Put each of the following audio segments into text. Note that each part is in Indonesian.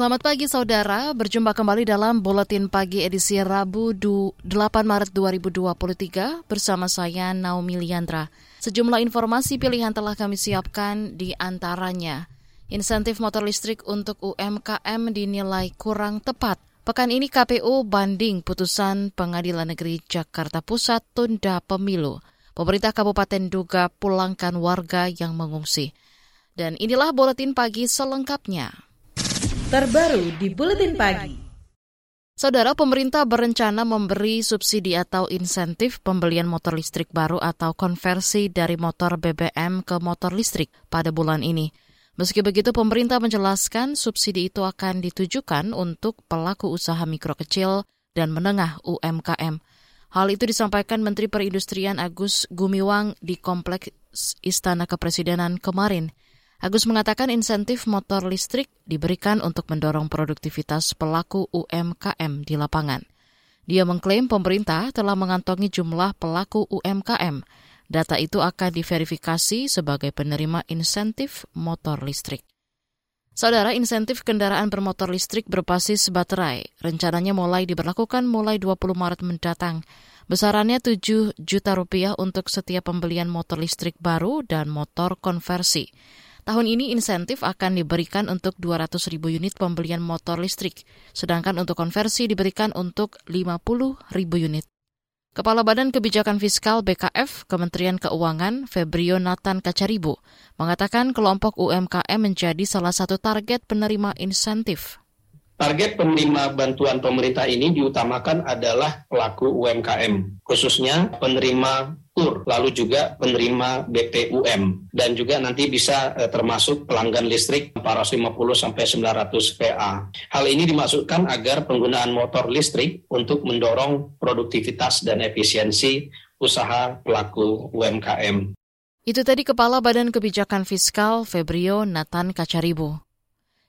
Selamat pagi saudara, berjumpa kembali dalam Buletin Pagi edisi Rabu 8 Maret 2023 bersama saya Naomi Liandra. Sejumlah informasi pilihan telah kami siapkan di antaranya. Insentif motor listrik untuk UMKM dinilai kurang tepat. Pekan ini KPU banding putusan Pengadilan Negeri Jakarta Pusat tunda pemilu. Pemerintah Kabupaten Duga pulangkan warga yang mengungsi. Dan inilah Buletin Pagi selengkapnya terbaru di Buletin Pagi. Saudara pemerintah berencana memberi subsidi atau insentif pembelian motor listrik baru atau konversi dari motor BBM ke motor listrik pada bulan ini. Meski begitu, pemerintah menjelaskan subsidi itu akan ditujukan untuk pelaku usaha mikro kecil dan menengah UMKM. Hal itu disampaikan Menteri Perindustrian Agus Gumiwang di Kompleks Istana Kepresidenan kemarin. Agus mengatakan insentif motor listrik diberikan untuk mendorong produktivitas pelaku UMKM di lapangan. Dia mengklaim pemerintah telah mengantongi jumlah pelaku UMKM. Data itu akan diverifikasi sebagai penerima insentif motor listrik. Saudara, insentif kendaraan bermotor listrik berbasis baterai rencananya mulai diberlakukan mulai 20 Maret mendatang. Besarannya 7 juta rupiah untuk setiap pembelian motor listrik baru dan motor konversi. Tahun ini insentif akan diberikan untuk 200 ribu unit pembelian motor listrik, sedangkan untuk konversi diberikan untuk 50 ribu unit. Kepala Badan Kebijakan Fiskal BKF Kementerian Keuangan Febrio Nathan Kacaribu mengatakan kelompok UMKM menjadi salah satu target penerima insentif. Target penerima bantuan pemerintah ini diutamakan adalah pelaku UMKM, khususnya penerima Lalu juga penerima BPUM, dan juga nanti bisa eh, termasuk pelanggan listrik 450 sampai 900 VA. Hal ini dimaksudkan agar penggunaan motor listrik untuk mendorong produktivitas dan efisiensi usaha pelaku UMKM. Itu tadi Kepala Badan Kebijakan Fiskal Febrio Nathan Kacaribu.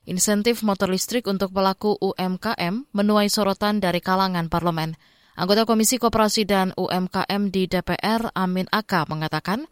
Insentif motor listrik untuk pelaku UMKM menuai sorotan dari kalangan parlemen. Anggota Komisi Koperasi dan UMKM di DPR, Amin Aka, mengatakan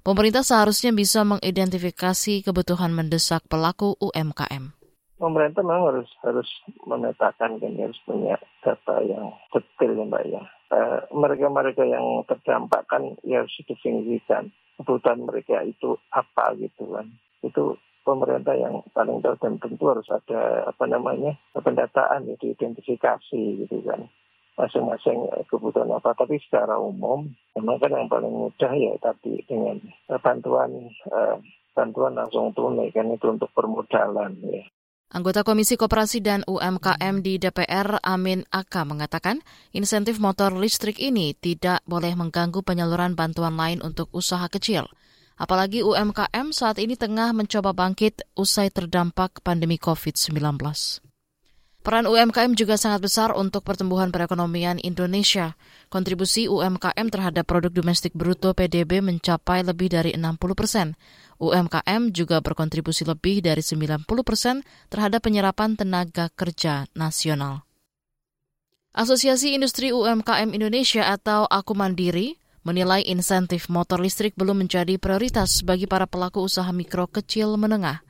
pemerintah seharusnya bisa mengidentifikasi kebutuhan mendesak pelaku UMKM. Pemerintah memang harus harus memetakan dan harus punya data yang detail ya mbak ya. Eh, mereka-mereka yang terdampak kan ya harus didefinisikan kebutuhan mereka itu apa gitu kan. Itu pemerintah yang paling tahu dan tentu harus ada apa namanya pendataan ya diidentifikasi gitu kan masing-masing kebutuhan apa tapi secara umum memang kan yang paling mudah ya tadi dengan bantuan eh, bantuan langsung tunai kan itu untuk permodalan ya Anggota Komisi Koperasi dan UMKM di DPR Amin Aka mengatakan insentif motor listrik ini tidak boleh mengganggu penyaluran bantuan lain untuk usaha kecil. Apalagi UMKM saat ini tengah mencoba bangkit usai terdampak pandemi COVID-19. Peran UMKM juga sangat besar untuk pertumbuhan perekonomian Indonesia. Kontribusi UMKM terhadap produk domestik bruto PDB mencapai lebih dari 60 persen. UMKM juga berkontribusi lebih dari 90 persen terhadap penyerapan tenaga kerja nasional. Asosiasi Industri UMKM Indonesia atau Aku Mandiri menilai insentif motor listrik belum menjadi prioritas bagi para pelaku usaha mikro kecil menengah.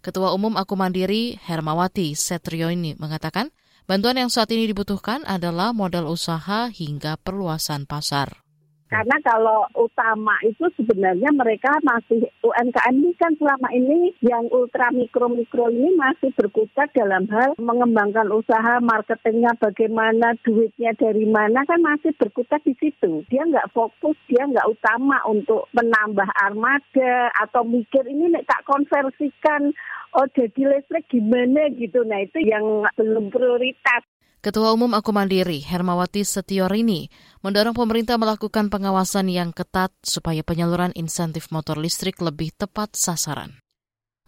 Ketua Umum Aku Mandiri Hermawati Setrioini mengatakan, bantuan yang saat ini dibutuhkan adalah modal usaha hingga perluasan pasar. Karena kalau utama itu sebenarnya mereka masih UMKM ini kan selama ini yang ultra mikro mikro ini masih berkutat dalam hal mengembangkan usaha marketingnya bagaimana duitnya dari mana kan masih berkutat di situ. Dia nggak fokus, dia nggak utama untuk menambah armada atau mikir ini nek tak konversikan oh jadi listrik gimana gitu. Nah itu yang belum prioritas. Ketua Umum Aku Mandiri, Hermawati Setiorini, mendorong pemerintah melakukan pengawasan yang ketat supaya penyaluran insentif motor listrik lebih tepat sasaran.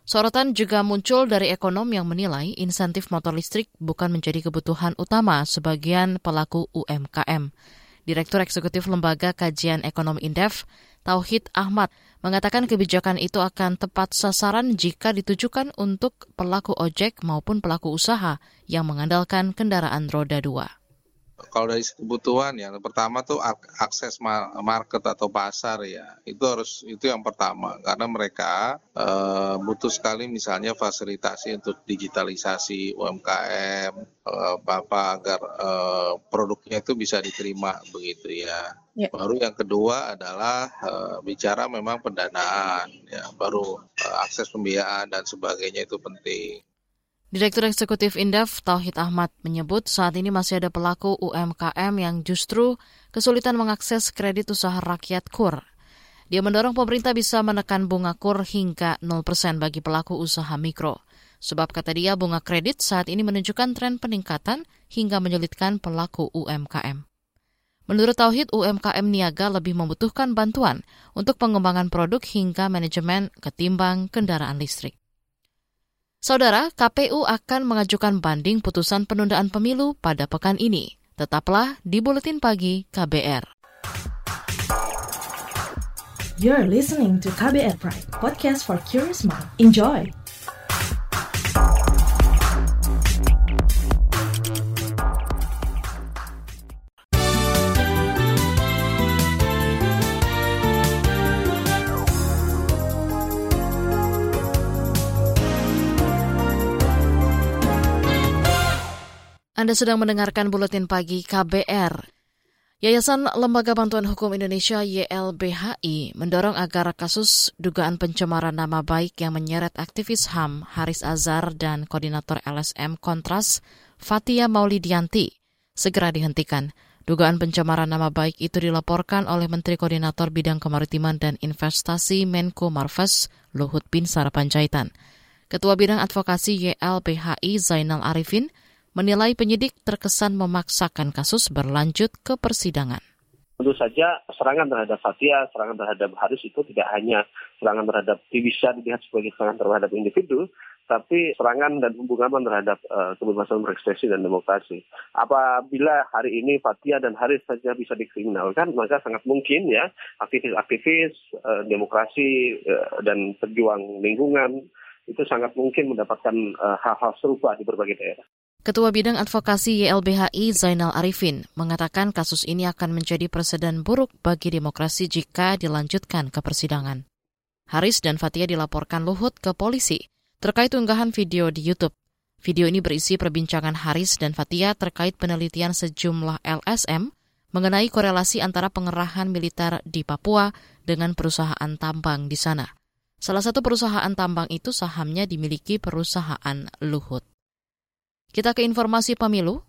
Sorotan juga muncul dari ekonom yang menilai insentif motor listrik bukan menjadi kebutuhan utama sebagian pelaku UMKM. Direktur Eksekutif Lembaga Kajian Ekonomi Indef, Tauhid Ahmad, mengatakan kebijakan itu akan tepat sasaran jika ditujukan untuk pelaku ojek maupun pelaku usaha yang mengandalkan kendaraan roda dua kalau dari kebutuhan ya pertama tuh akses market atau pasar ya itu harus itu yang pertama karena mereka e, butuh sekali misalnya fasilitasi untuk digitalisasi UMKM e, apa agar e, produknya itu bisa diterima begitu ya. ya. Baru yang kedua adalah e, bicara memang pendanaan ya baru e, akses pembiayaan dan sebagainya itu penting. Direktur Eksekutif Indef Tauhid Ahmad menyebut saat ini masih ada pelaku UMKM yang justru kesulitan mengakses kredit usaha rakyat KUR. Dia mendorong pemerintah bisa menekan bunga KUR hingga 0% bagi pelaku usaha mikro. Sebab kata dia bunga kredit saat ini menunjukkan tren peningkatan hingga menyulitkan pelaku UMKM. Menurut Tauhid, UMKM niaga lebih membutuhkan bantuan untuk pengembangan produk hingga manajemen ketimbang kendaraan listrik. Saudara, KPU akan mengajukan banding putusan penundaan pemilu pada pekan ini. Tetaplah di Buletin Pagi KBR. You're listening to KBR Pride, podcast for curious mind. Enjoy! Anda sedang mendengarkan buletin pagi KBR. Yayasan Lembaga Bantuan Hukum Indonesia YLBHI mendorong agar kasus dugaan pencemaran nama baik yang menyeret aktivis HAM Haris Azhar dan koordinator LSM Kontras Fatia Maulidianti segera dihentikan. Dugaan pencemaran nama baik itu dilaporkan oleh Menteri Koordinator Bidang Kemaritiman dan Investasi Menko Marves Luhut Bin Sarapanjaitan. Ketua Bidang Advokasi YLBHI Zainal Arifin menilai penyidik terkesan memaksakan kasus berlanjut ke persidangan. Tentu saja serangan terhadap Fatia, serangan terhadap Haris itu tidak hanya serangan terhadap bisa dilihat sebagai serangan terhadap individu, tapi serangan dan pembunuhan terhadap uh, kebebasan berekspresi dan demokrasi. Apabila hari ini Fatia dan Haris saja bisa dikriminalkan, maka sangat mungkin ya aktivis-aktivis uh, demokrasi uh, dan pejuang lingkungan itu sangat mungkin mendapatkan hal-hal uh, serupa di berbagai daerah. Ketua Bidang Advokasi YLBHI Zainal Arifin mengatakan kasus ini akan menjadi presiden buruk bagi demokrasi jika dilanjutkan ke persidangan. Haris dan Fatia dilaporkan Luhut ke polisi terkait unggahan video di YouTube. Video ini berisi perbincangan Haris dan Fatia terkait penelitian sejumlah LSM mengenai korelasi antara pengerahan militer di Papua dengan perusahaan tambang di sana. Salah satu perusahaan tambang itu sahamnya dimiliki perusahaan Luhut. Kita ke informasi pemilu.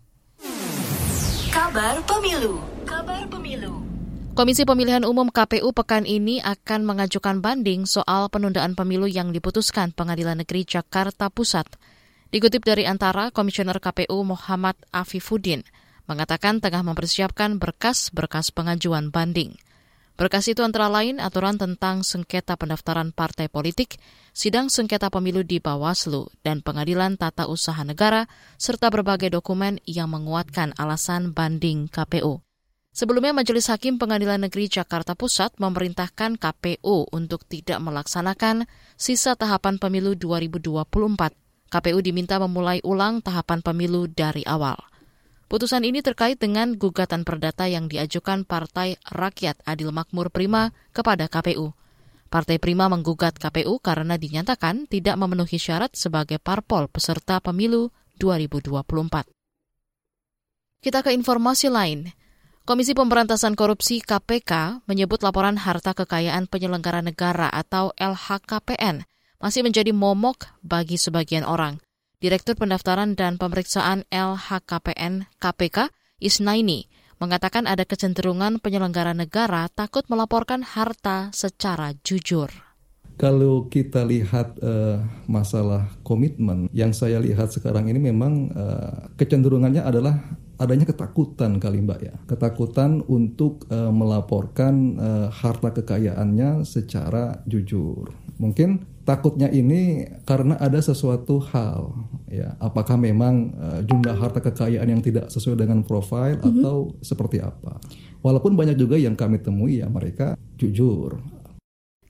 Kabar pemilu. Kabar pemilu. Komisi Pemilihan Umum KPU pekan ini akan mengajukan banding soal penundaan pemilu yang diputuskan Pengadilan Negeri Jakarta Pusat. Dikutip dari antara Komisioner KPU Muhammad Afifuddin mengatakan tengah mempersiapkan berkas-berkas pengajuan banding. Berkas itu antara lain aturan tentang sengketa pendaftaran partai politik, sidang sengketa pemilu di Bawaslu, dan pengadilan tata usaha negara, serta berbagai dokumen yang menguatkan alasan banding KPU. Sebelumnya Majelis Hakim Pengadilan Negeri Jakarta Pusat memerintahkan KPU untuk tidak melaksanakan sisa tahapan pemilu 2024. KPU diminta memulai ulang tahapan pemilu dari awal. Putusan ini terkait dengan gugatan perdata yang diajukan Partai Rakyat Adil Makmur Prima kepada KPU. Partai Prima menggugat KPU karena dinyatakan tidak memenuhi syarat sebagai parpol peserta pemilu 2024. Kita ke informasi lain. Komisi Pemberantasan Korupsi KPK menyebut laporan harta kekayaan penyelenggara negara atau LHKPN masih menjadi momok bagi sebagian orang. Direktur Pendaftaran dan Pemeriksaan LHKPN KPK, Isnaini, mengatakan ada kecenderungan penyelenggara negara takut melaporkan harta secara jujur. Kalau kita lihat uh, masalah komitmen, yang saya lihat sekarang ini memang uh, kecenderungannya adalah adanya ketakutan kali Mbak ya. Ketakutan untuk uh, melaporkan uh, harta kekayaannya secara jujur. Mungkin takutnya ini karena ada sesuatu hal ya apakah memang uh, jumlah harta kekayaan yang tidak sesuai dengan profil mm-hmm. atau seperti apa walaupun banyak juga yang kami temui ya mereka jujur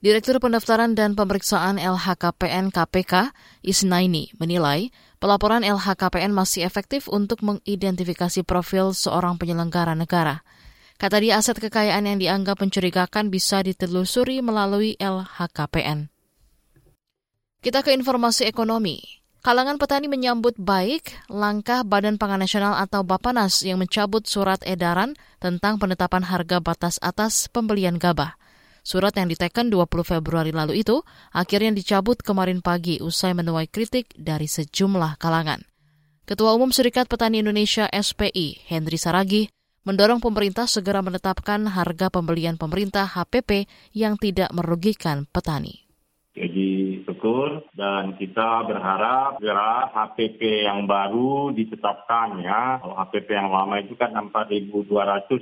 Direktur Pendaftaran dan Pemeriksaan LHKPN KPK, Isnaini, menilai pelaporan LHKPN masih efektif untuk mengidentifikasi profil seorang penyelenggara negara. Kata dia aset kekayaan yang dianggap mencurigakan bisa ditelusuri melalui LHKPN. Kita ke informasi ekonomi. Kalangan petani menyambut baik langkah Badan Pangan Nasional atau Bapanas yang mencabut surat edaran tentang penetapan harga batas atas pembelian gabah. Surat yang diteken 20 Februari lalu itu akhirnya dicabut kemarin pagi usai menuai kritik dari sejumlah kalangan. Ketua Umum Serikat Petani Indonesia SPI, Henry Saragi, mendorong pemerintah segera menetapkan harga pembelian pemerintah HPP yang tidak merugikan petani. Betul dan kita berharap segera HPP yang baru ditetapkan ya. Kalau HPP yang lama itu kan 4.200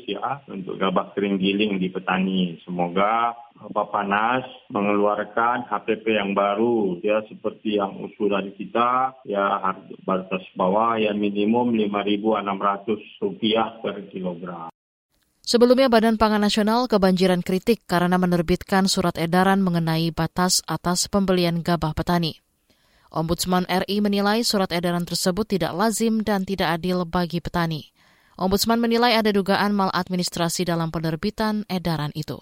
ya untuk gabah kering giling di petani. Semoga Bapak Nas mengeluarkan HPP yang baru ya seperti yang usulan kita ya batas bawah ya minimum 5.600 rupiah per kilogram. Sebelumnya Badan Pangan Nasional kebanjiran kritik karena menerbitkan surat edaran mengenai batas atas pembelian gabah petani. Ombudsman RI menilai surat edaran tersebut tidak lazim dan tidak adil bagi petani. Ombudsman menilai ada dugaan maladministrasi dalam penerbitan edaran itu.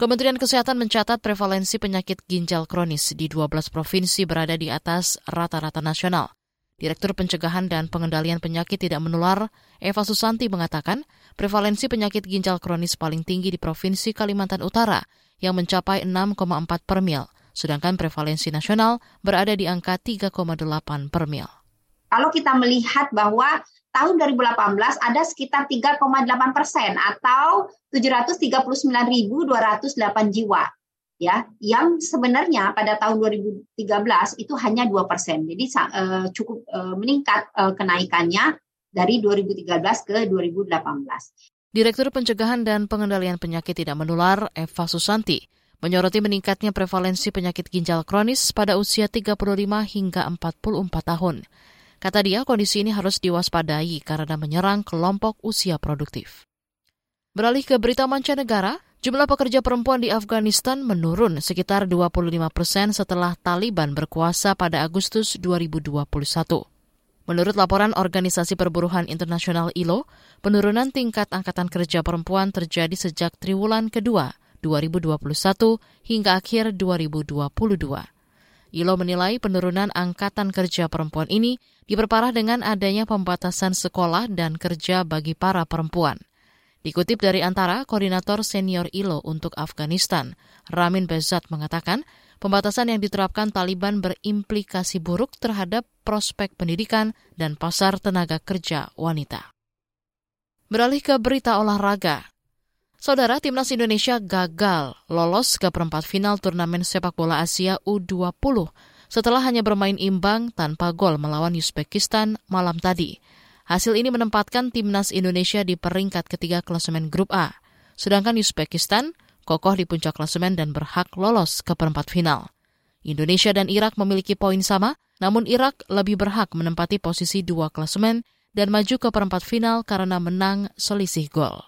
Kementerian Kesehatan mencatat prevalensi penyakit ginjal kronis di 12 provinsi berada di atas rata-rata nasional. Direktur Pencegahan dan Pengendalian Penyakit Tidak Menular, Eva Susanti mengatakan, prevalensi penyakit ginjal kronis paling tinggi di Provinsi Kalimantan Utara yang mencapai 6,4 per mil, sedangkan prevalensi nasional berada di angka 3,8 per mil. Kalau kita melihat bahwa tahun 2018 ada sekitar 3,8 persen atau 739.208 jiwa ya yang sebenarnya pada tahun 2013 itu hanya dua persen jadi uh, cukup uh, meningkat uh, kenaikannya dari 2013 ke 2018. Direktur Pencegahan dan Pengendalian Penyakit Tidak Menular Eva Susanti menyoroti meningkatnya prevalensi penyakit ginjal kronis pada usia 35 hingga 44 tahun. Kata dia, kondisi ini harus diwaspadai karena menyerang kelompok usia produktif. Beralih ke berita mancanegara, Jumlah pekerja perempuan di Afghanistan menurun sekitar 25 persen setelah Taliban berkuasa pada Agustus 2021. Menurut laporan Organisasi Perburuhan Internasional ILO, penurunan tingkat angkatan kerja perempuan terjadi sejak triwulan kedua 2021 hingga akhir 2022. ILO menilai penurunan angkatan kerja perempuan ini diperparah dengan adanya pembatasan sekolah dan kerja bagi para perempuan. Dikutip dari antara koordinator senior ILO untuk Afghanistan, Ramin Bezat mengatakan, pembatasan yang diterapkan Taliban berimplikasi buruk terhadap prospek pendidikan dan pasar tenaga kerja wanita. Beralih ke berita olahraga. Saudara Timnas Indonesia gagal lolos ke perempat final turnamen sepak bola Asia U20 setelah hanya bermain imbang tanpa gol melawan Uzbekistan malam tadi. Hasil ini menempatkan timnas Indonesia di peringkat ketiga klasemen grup A, sedangkan Uzbekistan kokoh di puncak klasemen dan berhak lolos ke perempat final. Indonesia dan Irak memiliki poin sama, namun Irak lebih berhak menempati posisi dua klasemen dan maju ke perempat final karena menang selisih gol.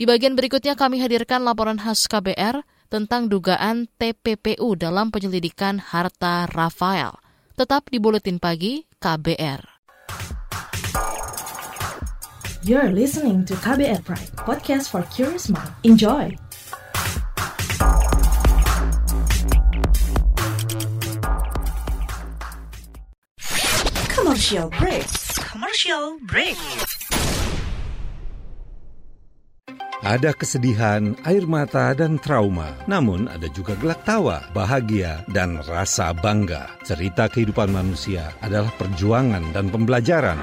Di bagian berikutnya kami hadirkan laporan khas KBR tentang dugaan TPPU dalam penyelidikan harta Rafael. Tetap di Buletin Pagi KBR. You're listening to KBR Pride, podcast for curious mind. Enjoy! Commercial break. Commercial break. Ada kesedihan, air mata, dan trauma. Namun ada juga gelak tawa, bahagia, dan rasa bangga. Cerita kehidupan manusia adalah perjuangan dan pembelajaran.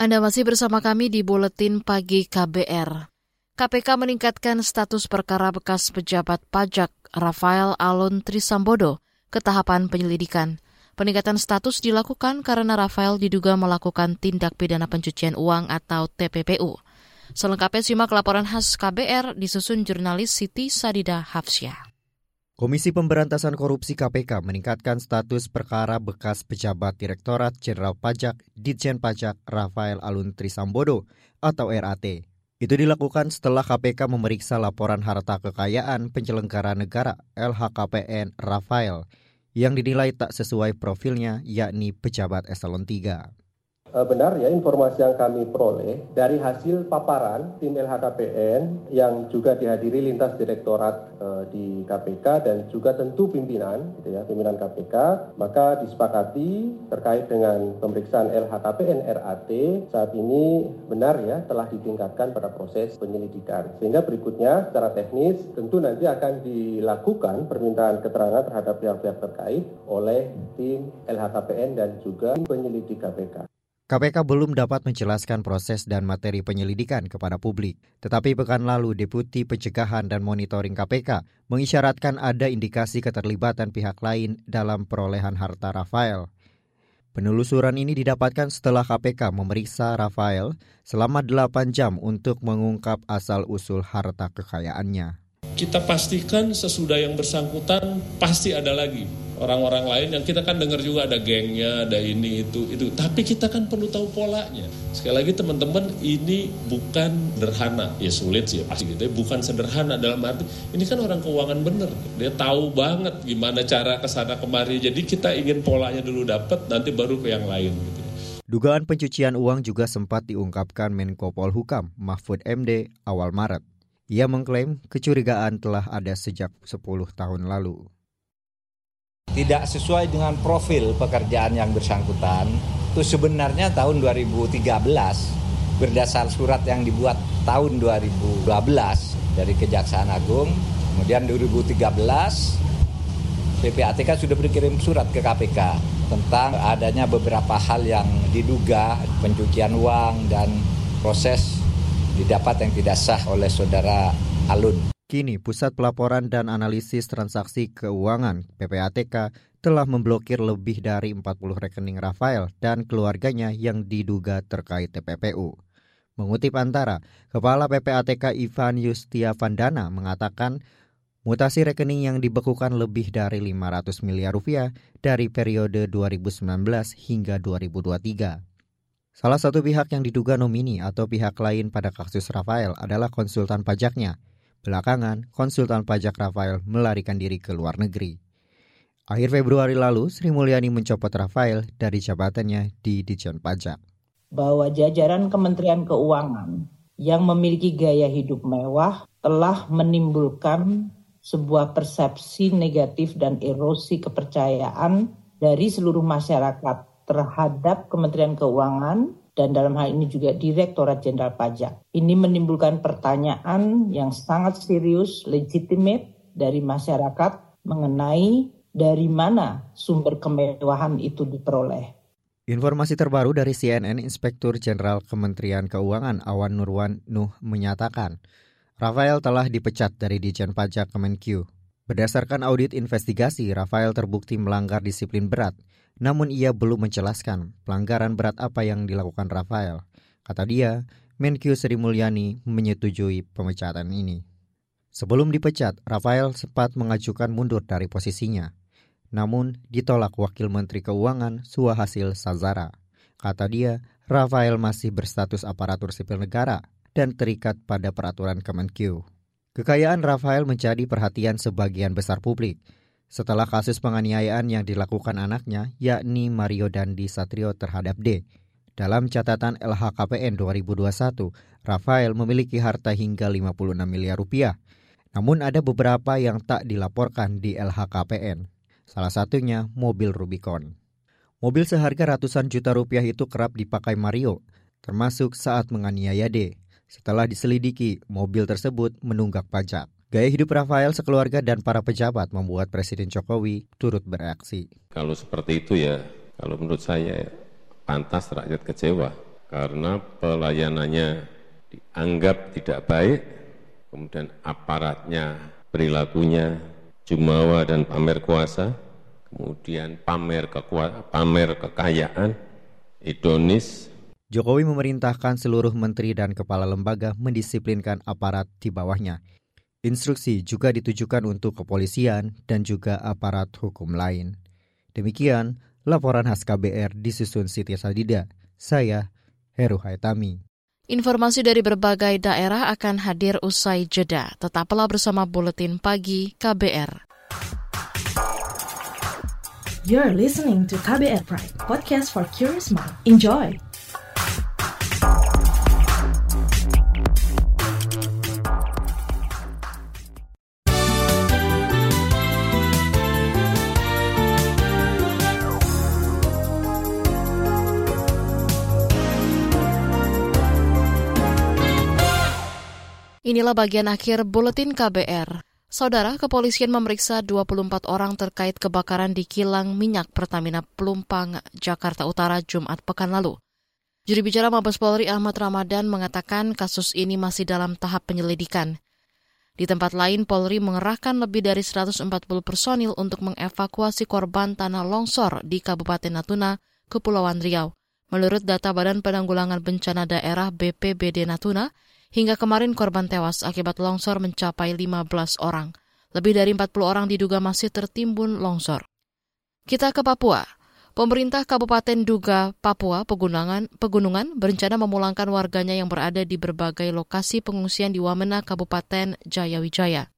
Anda masih bersama kami di Buletin Pagi KBR. KPK meningkatkan status perkara bekas pejabat pajak Rafael Alun Trisambodo ke tahapan penyelidikan. Peningkatan status dilakukan karena Rafael diduga melakukan tindak pidana pencucian uang atau TPPU. Selengkapnya simak laporan khas KBR disusun jurnalis Siti Sadida Hafsyah. Komisi Pemberantasan Korupsi KPK meningkatkan status perkara bekas pejabat Direktorat Jenderal Pajak Ditjen Pajak Rafael Alun Trisambodo atau RAT. Itu dilakukan setelah KPK memeriksa laporan harta kekayaan penyelenggara negara LHKPN Rafael yang dinilai tak sesuai profilnya yakni pejabat eselon 3. Eh, benar ya informasi yang kami peroleh dari hasil paparan tim LHKPN yang juga dihadiri lintas direktorat uh, di KPK dan juga tentu pimpinan gitu ya pimpinan KPK maka disepakati terkait dengan pemeriksaan LHKPN RAT saat ini benar ya telah ditingkatkan pada proses penyelidikan sehingga berikutnya secara teknis tentu nanti akan dilakukan permintaan keterangan terhadap pihak-pihak terkait oleh tim LHKPN dan juga tim penyelidik KPK. KPK belum dapat menjelaskan proses dan materi penyelidikan kepada publik. Tetapi pekan lalu Deputi Pencegahan dan Monitoring KPK mengisyaratkan ada indikasi keterlibatan pihak lain dalam perolehan harta Rafael. Penelusuran ini didapatkan setelah KPK memeriksa Rafael selama 8 jam untuk mengungkap asal-usul harta kekayaannya. Kita pastikan sesudah yang bersangkutan pasti ada lagi orang-orang lain yang kita kan dengar juga ada gengnya, ada ini itu itu. Tapi kita kan perlu tahu polanya. Sekali lagi teman-teman ini bukan sederhana, ya sulit sih ya pasti gitu. Ya. Bukan sederhana dalam arti ini kan orang keuangan bener. Dia tahu banget gimana cara ke sana kemari. Jadi kita ingin polanya dulu dapat, nanti baru ke yang lain. Gitu. Dugaan pencucian uang juga sempat diungkapkan Menko Polhukam Mahfud MD awal Maret. Ia mengklaim kecurigaan telah ada sejak 10 tahun lalu tidak sesuai dengan profil pekerjaan yang bersangkutan itu sebenarnya tahun 2013 berdasar surat yang dibuat tahun 2012 dari Kejaksaan Agung kemudian 2013 PPATK sudah berkirim surat ke KPK tentang adanya beberapa hal yang diduga pencucian uang dan proses didapat yang tidak sah oleh saudara Alun. Kini, Pusat Pelaporan dan Analisis Transaksi Keuangan (PPATK) telah memblokir lebih dari 40 rekening Rafael dan keluarganya yang diduga terkait TPPU. Mengutip antara, Kepala PPATK Ivan Yustia Vandana mengatakan mutasi rekening yang dibekukan lebih dari 500 miliar rupiah dari periode 2019 hingga 2023. Salah satu pihak yang diduga nomini atau pihak lain pada kasus Rafael adalah konsultan pajaknya – Belakangan, konsultan pajak Rafael melarikan diri ke luar negeri. Akhir Februari lalu, Sri Mulyani mencopot Rafael dari jabatannya di Dijen Pajak. Bahwa jajaran Kementerian Keuangan yang memiliki gaya hidup mewah telah menimbulkan sebuah persepsi negatif dan erosi kepercayaan dari seluruh masyarakat terhadap Kementerian Keuangan dan dalam hal ini juga Direktorat Jenderal Pajak. Ini menimbulkan pertanyaan yang sangat serius, legitimate dari masyarakat mengenai dari mana sumber kemewahan itu diperoleh. Informasi terbaru dari CNN Inspektur Jenderal Kementerian Keuangan Awan Nurwan Nuh menyatakan, Rafael telah dipecat dari Dijen Pajak Kemenkyu. Berdasarkan audit investigasi, Rafael terbukti melanggar disiplin berat namun ia belum menjelaskan pelanggaran berat apa yang dilakukan Rafael. Kata dia, Menkyu Sri Mulyani menyetujui pemecatan ini. Sebelum dipecat, Rafael sempat mengajukan mundur dari posisinya. namun ditolak Wakil Menteri Keuangan Suhasil Sazara. Kata dia, Rafael masih berstatus aparatur sipil negara dan terikat pada peraturan Kemenkeu. Kekayaan Rafael menjadi perhatian sebagian besar publik setelah kasus penganiayaan yang dilakukan anaknya, yakni Mario Dandi Satrio terhadap D. Dalam catatan LHKPN 2021, Rafael memiliki harta hingga 56 miliar rupiah. Namun ada beberapa yang tak dilaporkan di LHKPN. Salah satunya mobil Rubicon. Mobil seharga ratusan juta rupiah itu kerap dipakai Mario, termasuk saat menganiaya D. Setelah diselidiki, mobil tersebut menunggak pajak. Gaya hidup Rafael sekeluarga dan para pejabat membuat Presiden Jokowi turut bereaksi. Kalau seperti itu ya, kalau menurut saya pantas rakyat kecewa karena pelayanannya dianggap tidak baik, kemudian aparatnya perilakunya jumawa dan pamer kuasa, kemudian pamer kekuatan, pamer kekayaan, idonis. Jokowi memerintahkan seluruh menteri dan kepala lembaga mendisiplinkan aparat di bawahnya Instruksi juga ditujukan untuk kepolisian dan juga aparat hukum lain. Demikian laporan khas KBR disusun Siti Sadida. Saya Heru Haitami. Informasi dari berbagai daerah akan hadir usai jeda. Tetaplah bersama Buletin Pagi KBR. You're listening to KBR Pride, podcast for curious mind. Enjoy! Inilah bagian akhir buletin KBR. Saudara, kepolisian memeriksa 24 orang terkait kebakaran di kilang minyak Pertamina Pelumpang, Jakarta Utara, Jumat pekan lalu. Juri bicara Mabes Polri Ahmad Ramadan mengatakan kasus ini masih dalam tahap penyelidikan. Di tempat lain, Polri mengerahkan lebih dari 140 personil untuk mengevakuasi korban tanah longsor di Kabupaten Natuna, Kepulauan Riau. Menurut data Badan Penanggulangan Bencana Daerah BPBD Natuna, Hingga kemarin korban tewas akibat longsor mencapai 15 orang. Lebih dari 40 orang diduga masih tertimbun longsor. Kita ke Papua. Pemerintah Kabupaten Duga, Papua, Pegunungan, Pegunungan berencana memulangkan warganya yang berada di berbagai lokasi pengungsian di Wamena, Kabupaten Jayawijaya.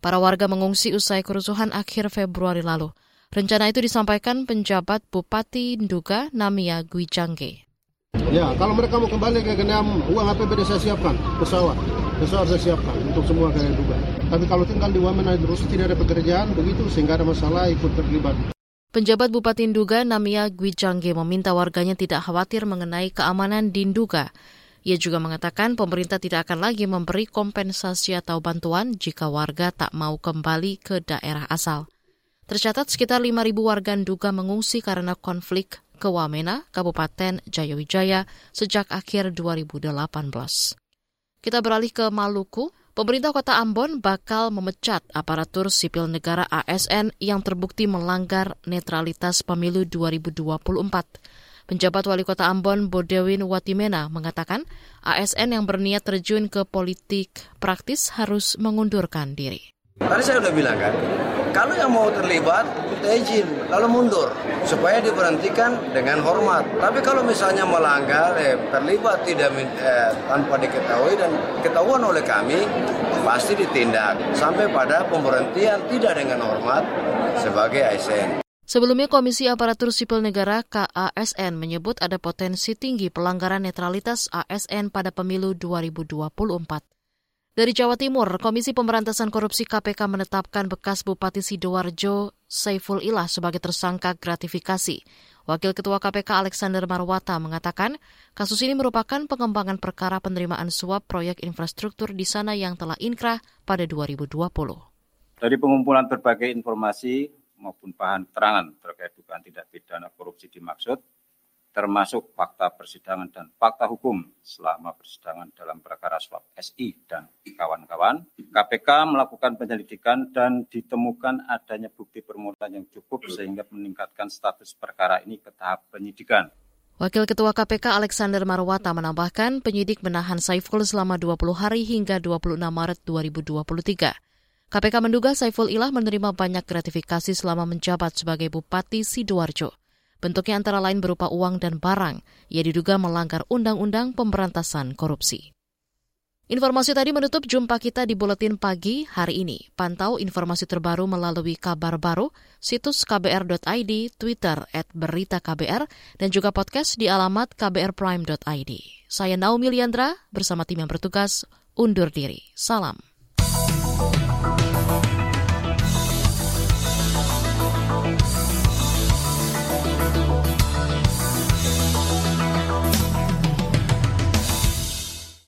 Para warga mengungsi usai kerusuhan akhir Februari lalu. Rencana itu disampaikan penjabat Bupati Nduga Namia Gwijangge. Ya, kalau mereka mau kembali ke Geneam, uang APBD saya siapkan, pesawat. Pesawat saya siapkan untuk semua kalian juga. Tapi kalau tinggal di Wamena terus tidak ada pekerjaan, begitu sehingga ada masalah ikut terlibat. Penjabat Bupati Nduga Namia Gwijangge meminta warganya tidak khawatir mengenai keamanan di Nduga. Ia juga mengatakan pemerintah tidak akan lagi memberi kompensasi atau bantuan jika warga tak mau kembali ke daerah asal. Tercatat sekitar 5.000 warga Nduga mengungsi karena konflik ke Wamena, Kabupaten Jayawijaya sejak akhir 2018. Kita beralih ke Maluku. Pemerintah Kota Ambon bakal memecat aparatur sipil negara ASN yang terbukti melanggar netralitas pemilu 2024. Penjabat Wali Kota Ambon Bodewin Watimena mengatakan ASN yang berniat terjun ke politik praktis harus mengundurkan diri. Tadi saya sudah bilang kan, kalau yang mau terlibat, kita izin, lalu mundur. Supaya diberhentikan dengan hormat. Tapi kalau misalnya melanggar, eh, terlibat tidak eh, tanpa diketahui dan ketahuan oleh kami, pasti ditindak. Sampai pada pemberhentian tidak dengan hormat sebagai ASN. Sebelumnya Komisi Aparatur Sipil Negara KASN menyebut ada potensi tinggi pelanggaran netralitas ASN pada pemilu 2024. Dari Jawa Timur, Komisi Pemberantasan Korupsi KPK menetapkan bekas Bupati Sidoarjo Saiful Ilah sebagai tersangka gratifikasi. Wakil Ketua KPK Alexander Marwata mengatakan kasus ini merupakan pengembangan perkara penerimaan suap proyek infrastruktur di sana yang telah inkrah pada 2020. Dari pengumpulan berbagai informasi maupun bahan keterangan terkait dugaan tidak pidana korupsi dimaksud, termasuk fakta persidangan dan fakta hukum selama persidangan dalam perkara suap SI dan kawan-kawan. KPK melakukan penyelidikan dan ditemukan adanya bukti permulaan yang cukup sehingga meningkatkan status perkara ini ke tahap penyidikan. Wakil Ketua KPK Alexander Marwata menambahkan penyidik menahan Saiful selama 20 hari hingga 26 Maret 2023. KPK menduga Saiful Ilah menerima banyak gratifikasi selama menjabat sebagai Bupati Sidoarjo. Bentuknya antara lain berupa uang dan barang. Ia diduga melanggar Undang-Undang Pemberantasan Korupsi. Informasi tadi menutup jumpa kita di Buletin Pagi hari ini. Pantau informasi terbaru melalui kabar baru, situs kbr.id, Twitter at berita KBR, dan juga podcast di alamat kbrprime.id. Saya Naomi Liandra, bersama tim yang bertugas, undur diri. Salam.